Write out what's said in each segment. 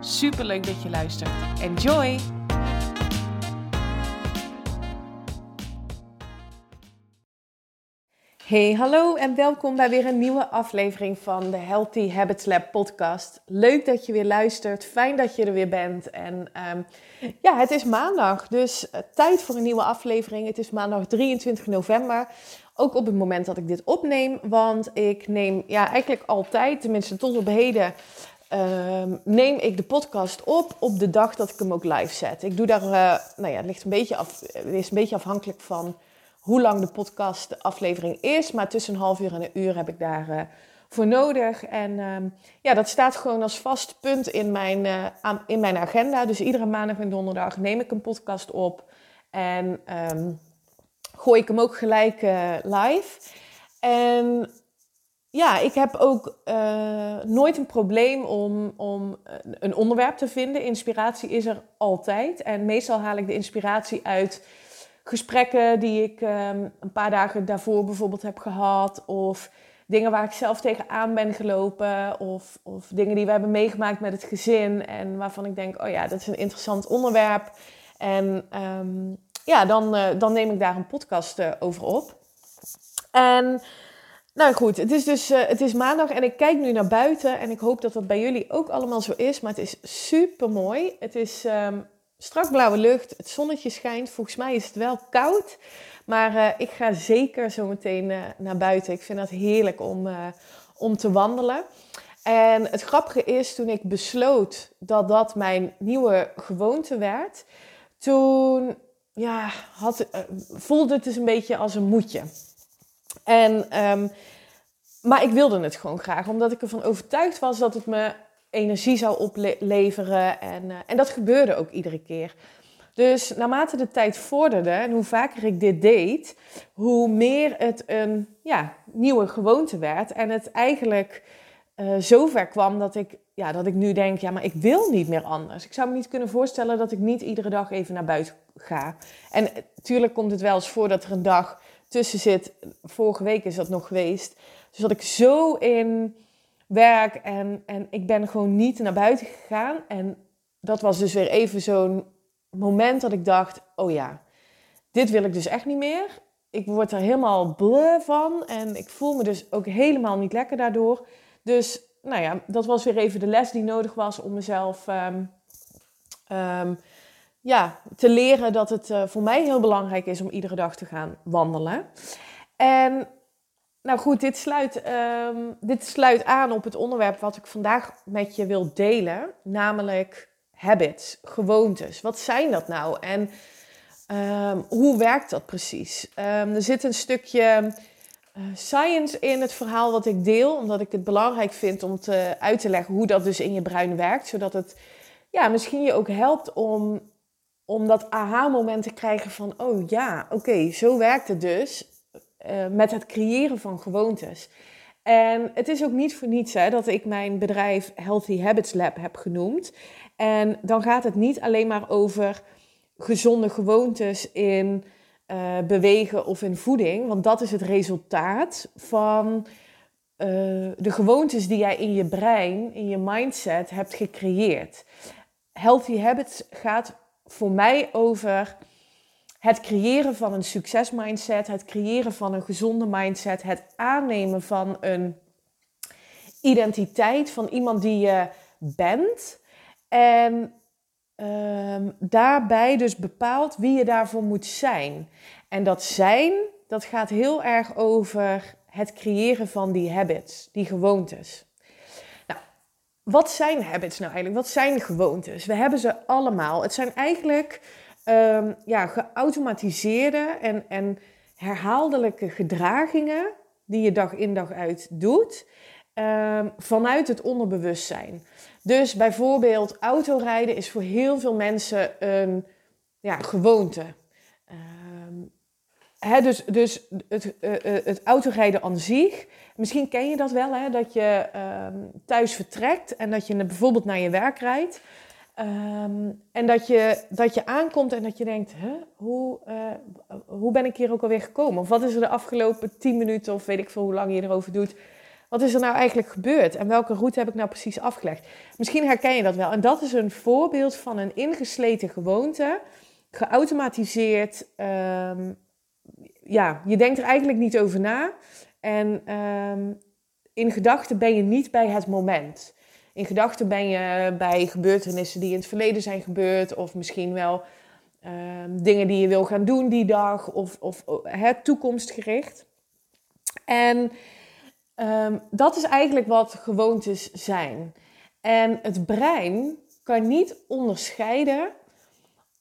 Super leuk dat je luistert. Enjoy! Hey, hallo en welkom bij weer een nieuwe aflevering van de Healthy Habits Lab podcast. Leuk dat je weer luistert, fijn dat je er weer bent. En um, ja, het is maandag, dus uh, tijd voor een nieuwe aflevering. Het is maandag 23 november. Ook op het moment dat ik dit opneem, want ik neem ja, eigenlijk altijd, tenminste tot op heden, uh, neem ik de podcast op op de dag dat ik hem ook live zet. Ik doe daar, uh, nou ja, het ligt een beetje af, is een beetje afhankelijk van hoe lang de podcast de aflevering is. Maar tussen een half uur en een uur heb ik daar uh, voor nodig. En um, ja, dat staat gewoon als vast punt in mijn, aan, in mijn agenda. Dus iedere maandag en donderdag neem ik een podcast op. En um, gooi ik hem ook gelijk live. En ja, ik heb ook uh, nooit een probleem om, om een onderwerp te vinden. Inspiratie is er altijd. En meestal haal ik de inspiratie uit gesprekken die ik um, een paar dagen daarvoor bijvoorbeeld heb gehad. Of dingen waar ik zelf tegenaan ben gelopen. Of, of dingen die we hebben meegemaakt met het gezin. En waarvan ik denk, oh ja, dat is een interessant onderwerp. En um, ja, dan, uh, dan neem ik daar een podcast over op. En nou goed, het is dus uh, het is maandag en ik kijk nu naar buiten. En ik hoop dat dat bij jullie ook allemaal zo is. Maar het is super mooi. Het is um, strak blauwe lucht. Het zonnetje schijnt. Volgens mij is het wel koud. Maar uh, ik ga zeker zo meteen uh, naar buiten. Ik vind dat heerlijk om, om te wandelen. En het grappige is, toen ik besloot dat dat mijn nieuwe gewoonte werd, toen ja, had, voelde het dus een beetje als een moedje. En, um, maar ik wilde het gewoon graag, omdat ik ervan overtuigd was dat het me energie zou opleveren. En, uh, en dat gebeurde ook iedere keer. Dus naarmate de tijd vorderde en hoe vaker ik dit deed, hoe meer het een ja, nieuwe gewoonte werd. En het eigenlijk uh, zover kwam dat ik, ja, dat ik nu denk, ja, maar ik wil niet meer anders. Ik zou me niet kunnen voorstellen dat ik niet iedere dag even naar buiten ga. En natuurlijk komt het wel eens voor dat er een dag tussen zit. Vorige week is dat nog geweest. Dus dat ik zo in werk en, en ik ben gewoon niet naar buiten gegaan. En dat was dus weer even zo'n moment dat ik dacht: oh ja, dit wil ik dus echt niet meer. Ik word er helemaal bleu van en ik voel me dus ook helemaal niet lekker daardoor. Dus nou ja, dat was weer even de les die nodig was om mezelf um, um, ja, te leren dat het uh, voor mij heel belangrijk is om iedere dag te gaan wandelen. En nou goed, dit sluit, um, dit sluit aan op het onderwerp wat ik vandaag met je wil delen, namelijk habits, gewoontes. Wat zijn dat nou en um, hoe werkt dat precies? Um, er zit een stukje uh, science in het verhaal wat ik deel, omdat ik het belangrijk vind om te, uit te leggen hoe dat dus in je brein werkt, zodat het ja, misschien je ook helpt om, om dat aha-moment te krijgen van, oh ja, oké, zo werkt het dus. Uh, met het creëren van gewoontes. En het is ook niet voor niets hè, dat ik mijn bedrijf Healthy Habits Lab heb genoemd. En dan gaat het niet alleen maar over gezonde gewoontes in uh, bewegen of in voeding, want dat is het resultaat van uh, de gewoontes die jij in je brein, in je mindset hebt gecreëerd. Healthy Habits gaat voor mij over het creëren van een succesmindset, het creëren van een gezonde mindset, het aannemen van een identiteit van iemand die je bent. En um, daarbij dus bepaalt wie je daarvoor moet zijn. En dat zijn, dat gaat heel erg over het creëren van die habits, die gewoontes. Wat zijn habits nou eigenlijk? Wat zijn gewoontes? We hebben ze allemaal. Het zijn eigenlijk um, ja, geautomatiseerde en, en herhaaldelijke gedragingen die je dag in dag uit doet. ehm, vanuit het onderbewustzijn. Dus bijvoorbeeld autorijden is voor heel veel mensen een ja, gewoonte. Ehm, dus dus het, uh, het autorijden aan zich, misschien ken je dat wel, hè, dat je ehm, thuis vertrekt en dat je bijvoorbeeld naar je werk rijdt. Ehm, en dat je, dat je aankomt en dat je denkt, hoe, uh, hoe ben ik hier ook alweer gekomen? Of wat is er de afgelopen tien minuten of weet ik veel hoe lang je erover doet. Wat is er nou eigenlijk gebeurd en welke route heb ik nou precies afgelegd? Misschien herken je dat wel. En dat is een voorbeeld van een ingesleten gewoonte, geautomatiseerd. Um, ja, je denkt er eigenlijk niet over na. En um, in gedachten ben je niet bij het moment in gedachten ben je bij gebeurtenissen die in het verleden zijn gebeurd, of misschien wel ehm, dingen die je wil gaan doen die dag, of, of toekomstgericht. En ehm, dat is eigenlijk wat gewoontes zijn. En het brein kan niet onderscheiden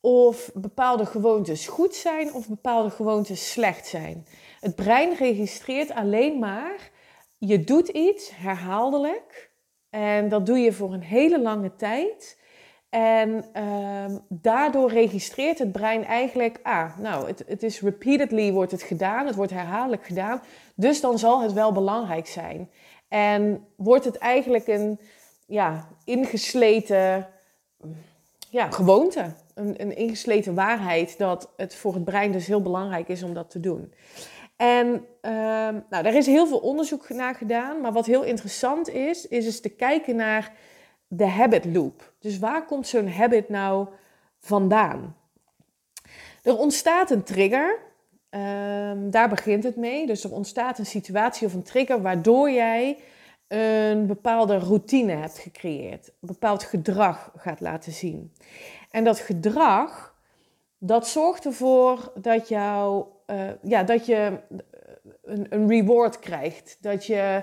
of bepaalde gewoontes goed zijn of bepaalde gewoontes slecht zijn. Het brein registreert alleen maar, je doet iets herhaaldelijk en dat doe je voor een hele lange tijd. En um, daardoor registreert het brein eigenlijk, ah, nou, het, het is repeatedly wordt het gedaan, het wordt herhaaldelijk gedaan, dus dan zal het wel belangrijk zijn. En wordt het eigenlijk een ja, ingesleten ja, gewoonte, een, een ingesleten waarheid dat het voor het brein dus heel belangrijk is om dat te doen. En um, nou, daar is heel veel onderzoek naar gedaan. Maar wat heel interessant is, is eens te kijken naar de habit loop. Dus waar komt zo'n habit nou vandaan? Er ontstaat een trigger. Um, daar begint het mee. Dus er ontstaat een situatie of een trigger waardoor jij een bepaalde routine hebt gecreëerd. Een bepaald gedrag gaat laten zien. En dat gedrag, dat zorgt ervoor dat jouw uh, ja, dat je een, een, reward krijgt. Dat je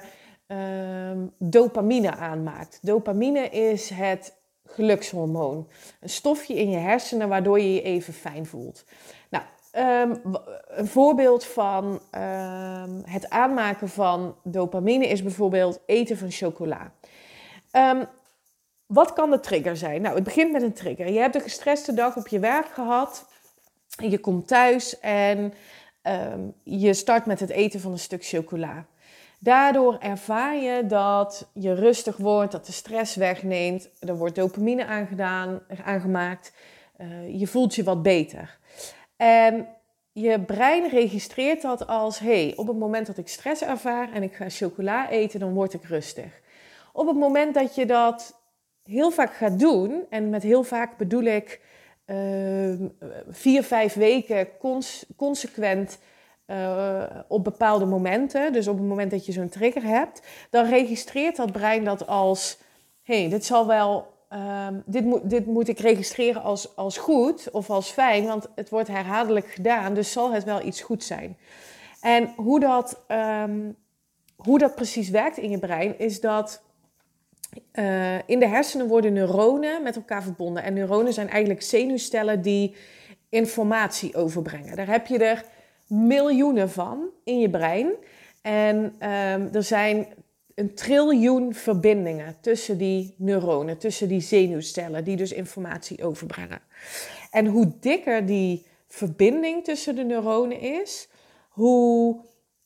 uh, dopamine aanmaakt. Dopamine is het gelukshormoon. Een stofje in je hersenen waardoor je je even fijn voelt. Nou, um, een voorbeeld van um, het aanmaken van dopamine is bijvoorbeeld eten van chocola. Wat kan de trigger zijn? Nou, het begint met een trigger. Je hebt een gestreste dag op je werk gehad. Je komt thuis en um, je start met het eten van een stuk chocola. Daardoor ervaar je dat je rustig wordt, dat de stress wegneemt. Er wordt dopamine aangedaan, aangemaakt. Uh, je voelt je wat beter. En je brein registreert dat als: hey, op het moment dat ik stress ervaar en ik ga chocola eten, dan word ik rustig. Op het moment dat je dat heel vaak gaat doen, en met heel vaak bedoel ik Ehm, vier, vijf weken consequent uh, op bepaalde momenten, dus op het moment dat je zo'n trigger hebt, dan registreert dat brein dat als: hey, dit zal wel. Um, dit, moet, dit moet ik registreren als, als goed of als fijn, want het wordt herhaaldelijk gedaan, dus zal het wel iets goed zijn. En hoe dat, um, hoe dat precies werkt in je brein, is dat uh, in de hersenen worden neuronen met elkaar verbonden. En neuronen zijn eigenlijk zenuwstellen die informatie overbrengen. Daar heb je er miljoenen van in je brein. En um, er zijn een triljoen verbindingen tussen die neuronen, tussen die zenuwstellen, die dus informatie overbrengen. En hoe dikker die verbinding tussen de neuronen is, hoe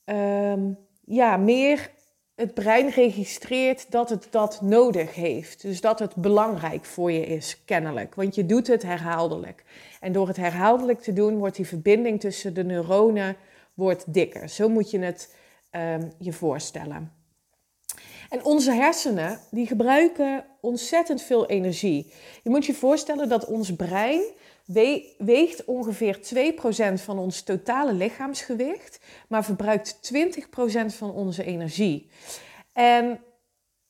um, ja, meer het brein registreert dat het dat nodig heeft. Dus dat het belangrijk voor je is, kennelijk. Want je doet het herhaaldelijk. En door het herhaaldelijk te doen, wordt die verbinding tussen de neuronen wordt dikker. Zo moet je het um, je voorstellen. En onze hersenen, die gebruiken ontzettend veel energie. Je moet je voorstellen dat ons brein weegt ongeveer 2% van ons totale lichaamsgewicht, maar verbruikt 20% van onze energie. En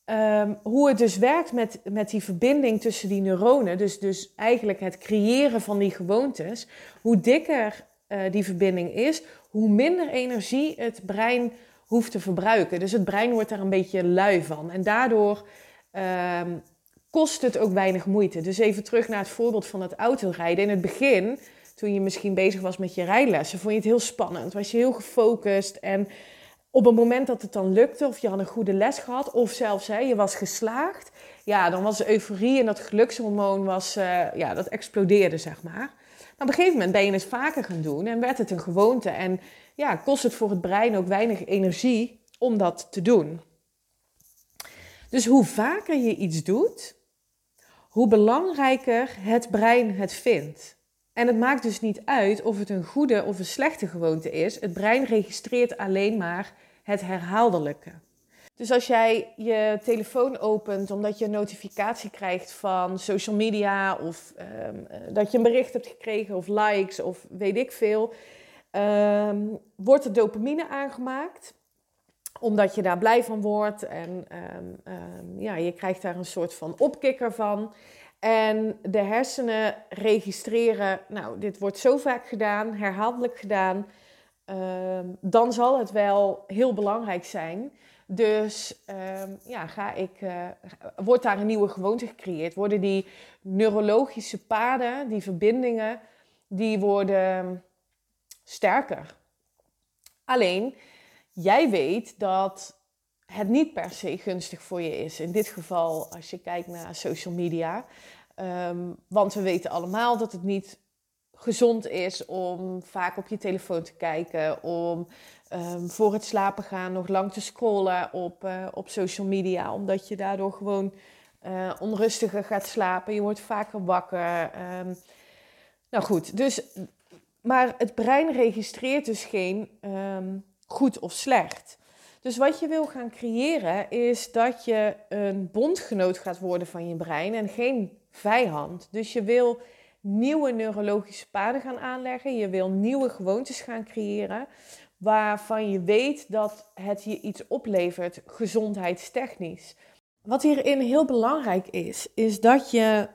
um, hoe het dus werkt met, met die verbinding tussen die neuronen, dus, dus eigenlijk het creëren van die gewoontes, hoe dikker uh, die verbinding is, hoe minder energie het brein hoeft te verbruiken. Dus het brein wordt daar een beetje lui van. En daardoor um, kost het ook weinig moeite. Dus even terug naar het voorbeeld van het autorijden. In het begin, toen je misschien bezig was met je rijlessen, vond je het heel spannend. Was je heel gefocust en op het moment dat het dan lukte, of je had een goede les gehad, of zelfs je was geslaagd, ja, dan was de euforie en dat gelukshormoon was, uh, ja, dat explodeerde, zeg maar. Maar op een gegeven moment ben je het vaker gaan doen en werd het een gewoonte. En ja, kost het voor het brein ook weinig energie om dat te doen. Dus hoe vaker je iets doet, hoe belangrijker het brein het vindt. En het maakt dus niet uit of het een goede of een slechte gewoonte is. Het brein registreert alleen maar het herhaaldelijke. Dus als jij je telefoon opent omdat je een notificatie krijgt van social media of ehm, eh, dat je een bericht hebt gekregen of likes of weet ik veel, ehm, wordt er dopamine aangemaakt omdat je daar blij van wordt en ehm, ja, je krijgt daar een soort van opkikker van. En de hersenen registreren, nou, dit wordt zo vaak gedaan, herhaaldelijk gedaan, dan zal het wel heel belangrijk zijn dus ja, ga ik, uh, wordt daar een nieuwe gewoonte gecreëerd? Worden die neurologische paden, die verbindingen, die worden sterker. Alleen, jij weet dat het niet per se gunstig voor je is. In dit geval, als je kijkt naar social media. Um, want we weten allemaal dat het niet gezond is om vaak op je telefoon te kijken, om Ehm, voor het slapen gaan nog lang te scrollen op, uh, op social media. Omdat je daardoor gewoon uh, onrustiger gaat slapen. Je wordt vaker wakker. Um, nou goed, dus, maar het brein registreert dus geen goed of slecht. Dus wat je wil gaan creëren is dat je een bondgenoot gaat worden van je brein en geen vijand. Dus je wil nieuwe neurologische paden gaan aanleggen. Je wil nieuwe gewoontes gaan creëren waarvan je weet dat het je iets oplevert gezondheidstechnisch. Wat hierin heel belangrijk is, is dat je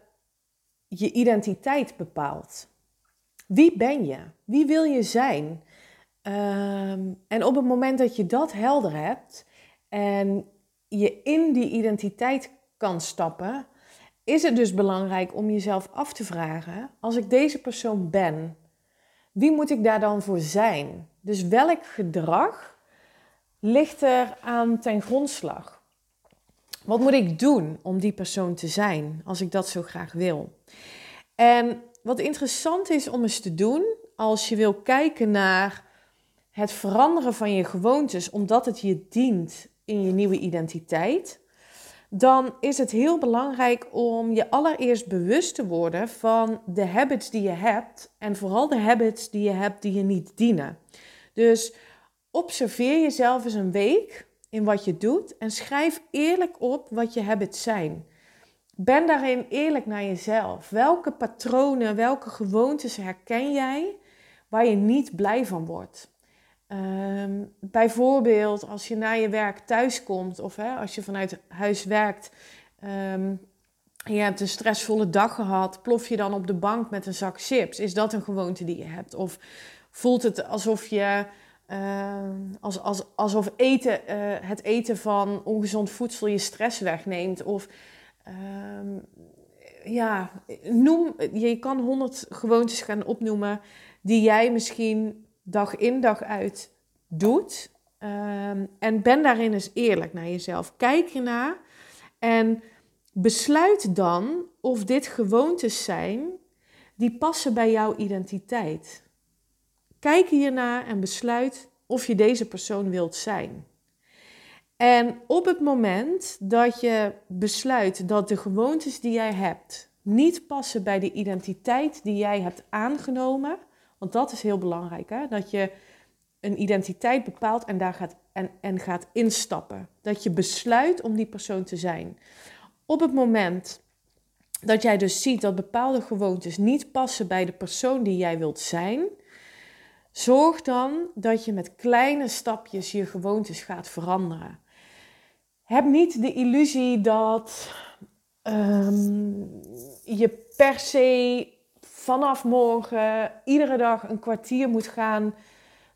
je identiteit bepaalt. Wie ben je? Wie wil je zijn? Ehm, en op het moment dat je dat helder hebt en je in die identiteit kan stappen, is het dus belangrijk om jezelf af te vragen: als ik deze persoon ben, wie moet ik daar dan voor zijn? Dus welk gedrag ligt er aan ten grondslag? Wat moet ik doen om die persoon te zijn als ik dat zo graag wil? En wat interessant is om eens te doen als je wil kijken naar het veranderen van je gewoontes omdat het je dient in je nieuwe identiteit, dan is het heel belangrijk om je allereerst bewust te worden van de habits die je hebt en vooral de habits die je hebt die je niet dienen. Dus observeer jezelf eens een week in wat je doet en schrijf eerlijk op wat je habits zijn. Ben daarin eerlijk naar jezelf. Welke patronen, welke gewoontes herken jij waar je niet blij van wordt? Um, bijvoorbeeld als je na je werk thuis komt of hè, als je vanuit huis werkt um, je hebt een stressvolle dag gehad, plof je dan op de bank met een zak chips? Is dat een gewoonte die je hebt? Of voelt het alsof je uh, als, als, alsof eten, uh, het eten van ongezond voedsel je stress wegneemt? Of ja, noem, je kan honderd gewoontes gaan opnoemen die jij misschien dag in dag uit doet. Um, en ben daarin eens eerlijk naar jezelf. Kijk ernaar en besluit dan of dit gewoontes zijn die passen bij jouw identiteit. Kijk hiernaar en besluit of je deze persoon wilt zijn. En op het moment dat je besluit dat de gewoontes die jij hebt niet passen bij de identiteit die jij hebt aangenomen, want dat is heel belangrijk, hè? dat je een identiteit bepaalt en daar gaat, en, en gaat instappen. Dat je besluit om die persoon te zijn. Op het moment dat jij dus ziet dat bepaalde gewoontes niet passen bij de persoon die jij wilt zijn, zorg dan dat je met kleine stapjes je gewoontes gaat veranderen. Heb niet de illusie dat um, je per se vanaf morgen iedere dag een kwartier moet gaan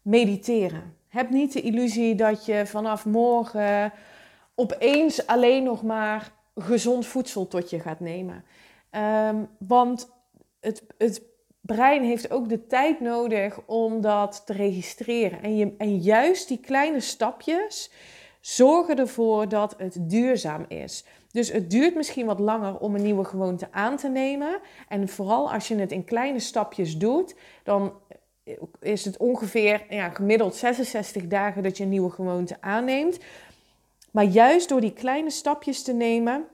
mediteren. Heb niet de illusie dat je vanaf morgen opeens alleen nog maar gezond voedsel tot je gaat nemen. Um, want het, het brein heeft ook de tijd nodig om dat te registreren. En, en juist die kleine stapjes zorgen ervoor dat het duurzaam is. Dus het duurt misschien wat langer om een nieuwe gewoonte aan te nemen. En vooral als je het in kleine stapjes doet, dan is het ongeveer ja, gemiddeld 66 dagen dat je een nieuwe gewoonte aanneemt. Maar juist door die kleine stapjes te nemen,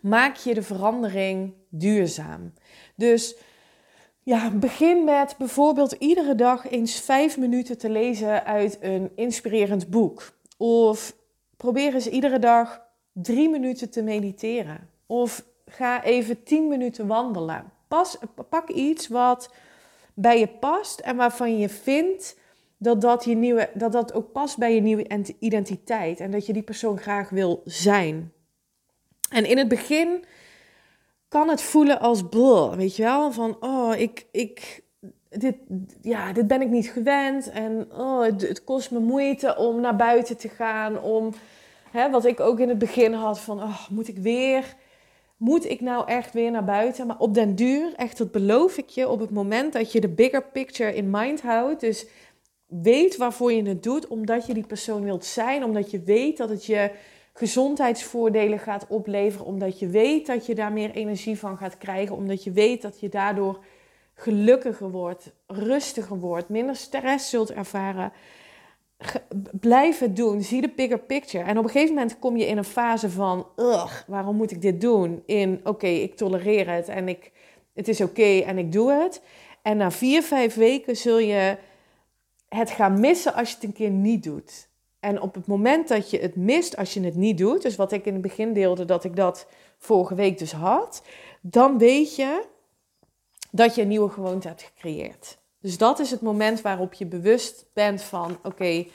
maak je de verandering duurzaam. Dus ja, begin met bijvoorbeeld iedere dag eens vijf minuten te lezen uit een inspirerend boek. Of probeer eens iedere dag drie minuten te mediteren. Of ga even tien minuten wandelen. Pas, pak iets wat bij je past en waarvan je vindt dat dat, je nieuwe, dat dat ook past bij je nieuwe identiteit. En dat je die persoon graag wil zijn. En in het begin kan het voelen als weet je wel? Van, oh, ik, ik, dit, ja, dit ben ik niet gewend. En oh, het, het kost me moeite om naar buiten te gaan. Om, hè, wat ik ook in het begin had van, oh, moet ik weer... Moet ik nou echt weer naar buiten? Maar op den duur, echt dat beloof ik je, op het moment dat je de bigger picture in mind houdt, dus weet waarvoor je het doet, omdat je die persoon wilt zijn, omdat je weet dat het je gezondheidsvoordelen gaat opleveren, omdat je weet dat je daar meer energie van gaat krijgen, omdat je weet dat je daardoor gelukkiger wordt, rustiger wordt, minder stress zult ervaren. Blijf het doen. Zie de bigger picture. En op een gegeven moment kom je in een fase van, ugh, waarom moet ik dit doen? In, oké, ik tolereer het en ik, het is oké en ik doe het. En na vier, vijf weken zul je het gaan missen als je het een keer niet doet. En op het moment dat je het mist als je het niet doet, dus wat ik in het begin deelde dat ik dat vorige week dus had, dan weet je dat je een nieuwe gewoonte hebt gecreëerd. Dus dat is het moment waarop je bewust bent van: oké,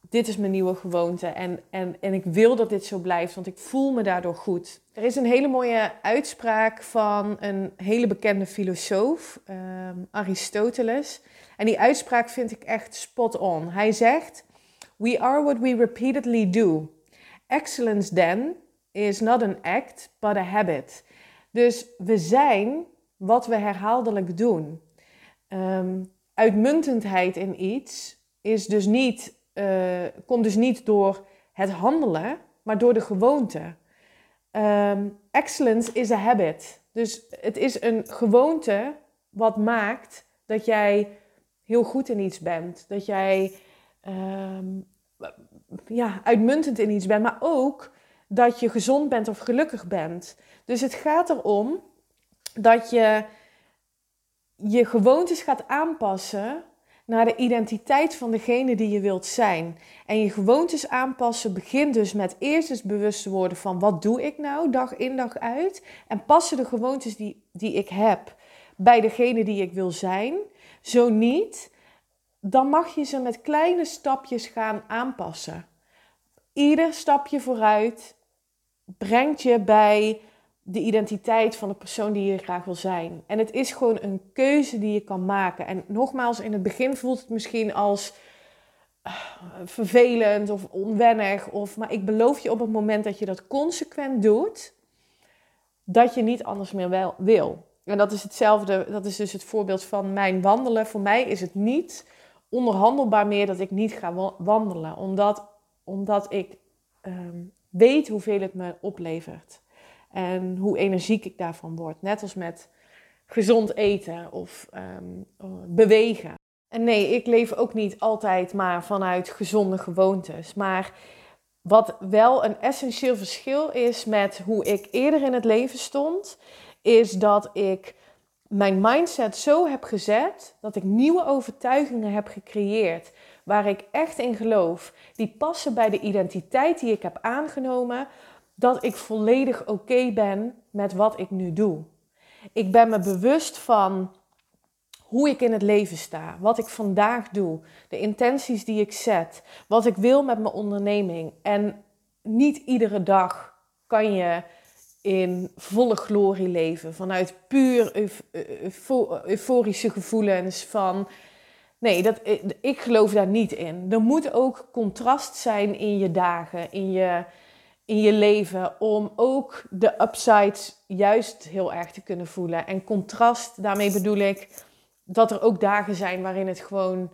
dit is mijn nieuwe gewoonte en, en, en ik wil dat dit zo blijft, want ik voel me daardoor goed. Er is een hele mooie uitspraak van een hele bekende filosoof, um, Aristoteles. En die uitspraak vind ik echt spot on. Hij zegt: We are what we repeatedly do. Excellence then is not an act, but a habit. Dus we zijn wat we herhaaldelijk doen. Um, uitmuntendheid in iets is dus niet, uh, komt dus niet door het handelen, maar door de gewoonte. Um, excellence is a habit. Dus het is een gewoonte wat maakt dat jij heel goed in iets bent. Dat jij um, ja, uitmuntend in iets bent, maar ook dat je gezond bent of gelukkig bent. Dus het gaat erom dat je je gewoontes gaat aanpassen naar de identiteit van degene die je wilt zijn. En je gewoontes aanpassen begint dus met eerst eens bewust te worden van wat doe ik nou dag in dag uit. En passen de gewoontes die, die ik heb bij degene die ik wil zijn. Zo niet, dan mag je ze met kleine stapjes gaan aanpassen. Ieder stapje vooruit brengt je bij de identiteit van de persoon die je graag wil zijn. En het is gewoon een keuze die je kan maken. En nogmaals, in het begin voelt het misschien als uh, vervelend of onwennig. Of, maar ik beloof je op het moment dat je dat consequent doet, dat je niet anders meer wil. En dat is hetzelfde, dat is dus het voorbeeld van mijn wandelen. Voor mij is het niet onderhandelbaar meer dat ik niet ga wandelen. Omdat, omdat ik um, weet hoeveel het me oplevert. En hoe energiek ik daarvan word. Net als met gezond eten of um, bewegen. En nee, ik leef ook niet altijd maar vanuit gezonde gewoontes. Maar wat wel een essentieel verschil is met hoe ik eerder in het leven stond, is dat ik mijn mindset zo heb gezet dat ik nieuwe overtuigingen heb gecreëerd waar ik echt in geloof, die passen bij de identiteit die ik heb aangenomen, dat ik volledig oké ben met wat ik nu doe. Ik ben me bewust van hoe ik in het leven sta, wat ik vandaag doe, de intenties die ik zet, wat ik wil met mijn onderneming. En niet iedere dag kan je in volle glorie leven, vanuit puur euforische gevoelens van nee, dat, ik geloof daar niet in. Er moet ook contrast zijn in je dagen, in je, in je leven om ook de upsides juist heel erg te kunnen voelen. En contrast, daarmee bedoel ik dat er ook dagen zijn waarin het gewoon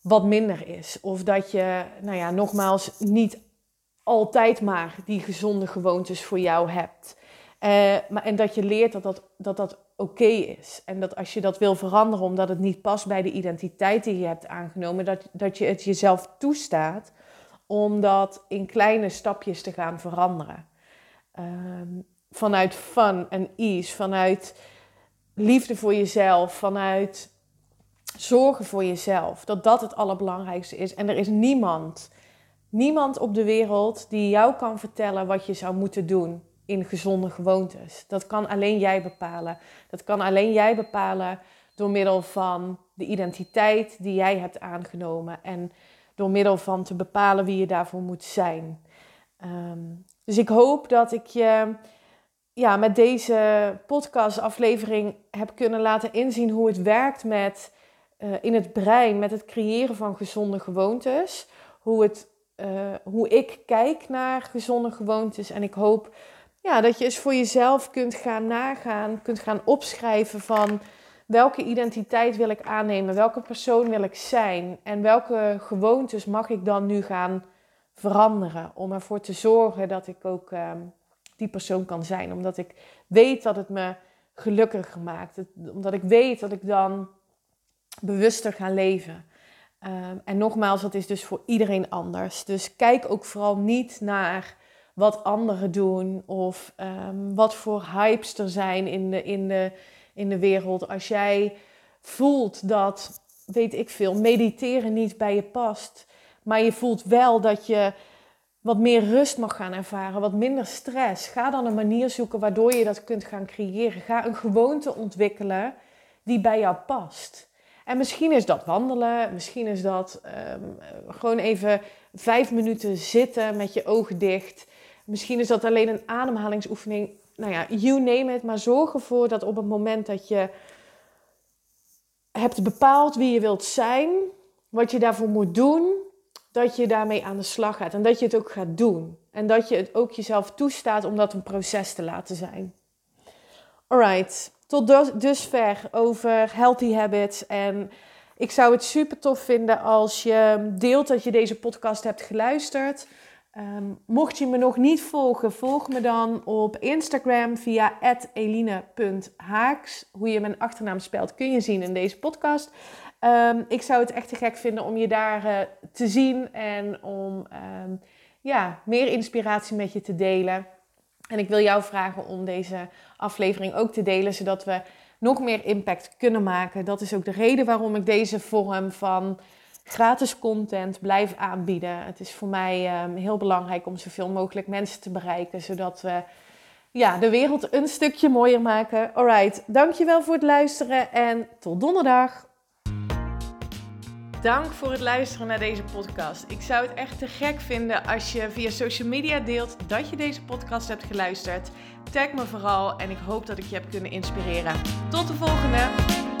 wat minder is. Of dat je, nou ja, nogmaals, niet altijd maar die gezonde gewoontes voor jou hebt. Uh, maar, en dat je leert dat dat, dat, dat oké is. En dat als je dat wil veranderen omdat het niet past bij de identiteit die je hebt aangenomen, dat, dat je het jezelf toestaat om dat in kleine stapjes te gaan veranderen. Ehm, vanuit fun en ease, vanuit liefde voor jezelf, vanuit zorgen voor jezelf. Dat dat het allerbelangrijkste is. En er is niemand, niemand op de wereld die jou kan vertellen wat je zou moeten doen in gezonde gewoontes. Dat kan alleen jij bepalen. Dat kan alleen jij bepalen door middel van de identiteit die jij hebt aangenomen en door middel van te bepalen wie je daarvoor moet zijn. Ehm, dus ik hoop dat ik je ja, met deze podcastaflevering heb kunnen laten inzien hoe het werkt met, uh, in het brein met het creëren van gezonde gewoontes. Hoe, het, uh, hoe ik kijk naar gezonde gewoontes. En ik hoop ja, dat je eens voor jezelf kunt gaan nagaan, kunt gaan opschrijven van welke identiteit wil ik aannemen, welke persoon wil ik zijn en welke gewoontes mag ik dan nu gaan veranderen om ervoor te zorgen dat ik ook uh, die persoon kan zijn. Omdat ik weet dat het me gelukkiger maakt, omdat ik weet dat ik dan bewuster ga leven. Um, en nogmaals, dat is dus voor iedereen anders. Dus kijk ook vooral niet naar wat anderen doen of um, wat voor hypes er zijn in de, in, de, in de wereld. Als jij voelt dat, weet ik veel, mediteren niet bij je past, maar je voelt wel dat je wat meer rust mag gaan ervaren, wat minder stress. Ga dan een manier zoeken waardoor je dat kunt gaan creëren. Ga een gewoonte ontwikkelen die bij jou past. En misschien is dat wandelen, misschien is dat um, gewoon even vijf minuten zitten met je ogen dicht. Misschien is dat alleen een ademhalingsoefening. Nou ja, you name it. Maar zorg ervoor dat op het moment dat je hebt bepaald wie je wilt zijn, wat je daarvoor moet doen, dat je daarmee aan de slag gaat. En dat je het ook gaat doen. En dat je het ook jezelf toestaat om dat een proces te laten zijn. Alright, tot dusver over healthy habits. En ik zou het super tof vinden als je deelt dat je deze podcast hebt geluisterd. Um, mocht je me nog niet volgen, volg me dan op Instagram via eline.haaks. Hoe je mijn achternaam spelt kun je zien in deze podcast. Um, ik zou het echt te gek vinden om je daar uh, te zien en om um, ja, meer inspiratie met je te delen. En ik wil jou vragen om deze aflevering ook te delen, zodat we nog meer impact kunnen maken. Dat is ook de reden waarom ik deze vorm van gratis content blijf aanbieden. Het is voor mij um, heel belangrijk om zoveel mogelijk mensen te bereiken, zodat we ja, de wereld een stukje mooier maken. Alright, dankjewel voor het luisteren en tot donderdag. Dank voor het luisteren naar deze podcast. Ik zou het echt te gek vinden als je via social media deelt dat je deze podcast hebt geluisterd. Tag me vooral en ik hoop dat ik je heb kunnen inspireren. Tot de volgende!